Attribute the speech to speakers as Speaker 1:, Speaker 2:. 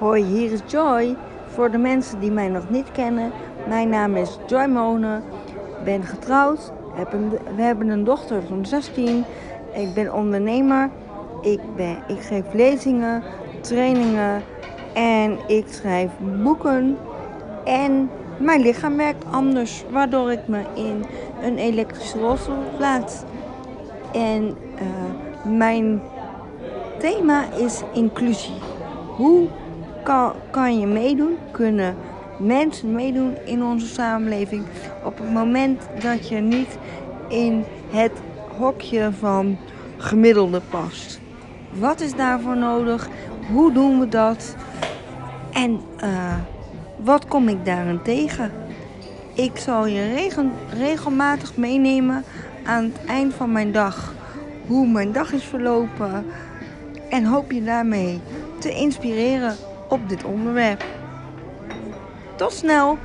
Speaker 1: Hoi, hier is Joy. Voor de mensen die mij nog niet kennen, mijn naam is Joy Monen. Ben getrouwd. Heb we hebben een dochter van 16. Ik ben ondernemer. Ik, ben, ik geef lezingen, trainingen en ik schrijf boeken. En mijn lichaam werkt anders, waardoor ik me in een elektrische rolstoel plaats. En uh, mijn thema is inclusie. Hoe kan, je meedoen? Kunnen mensen meedoen in onze samenleving op het moment dat je niet in het hokje van gemiddelde past? Wat is daarvoor nodig? Hoe doen we dat? En uh, wat kom ik daarin tegen? Ik zal je regel, regelmatig meenemen aan het eind van mijn dag. Hoe mijn dag is verlopen. En hoop je daarmee te inspireren op dit onderwerp. Tot snel!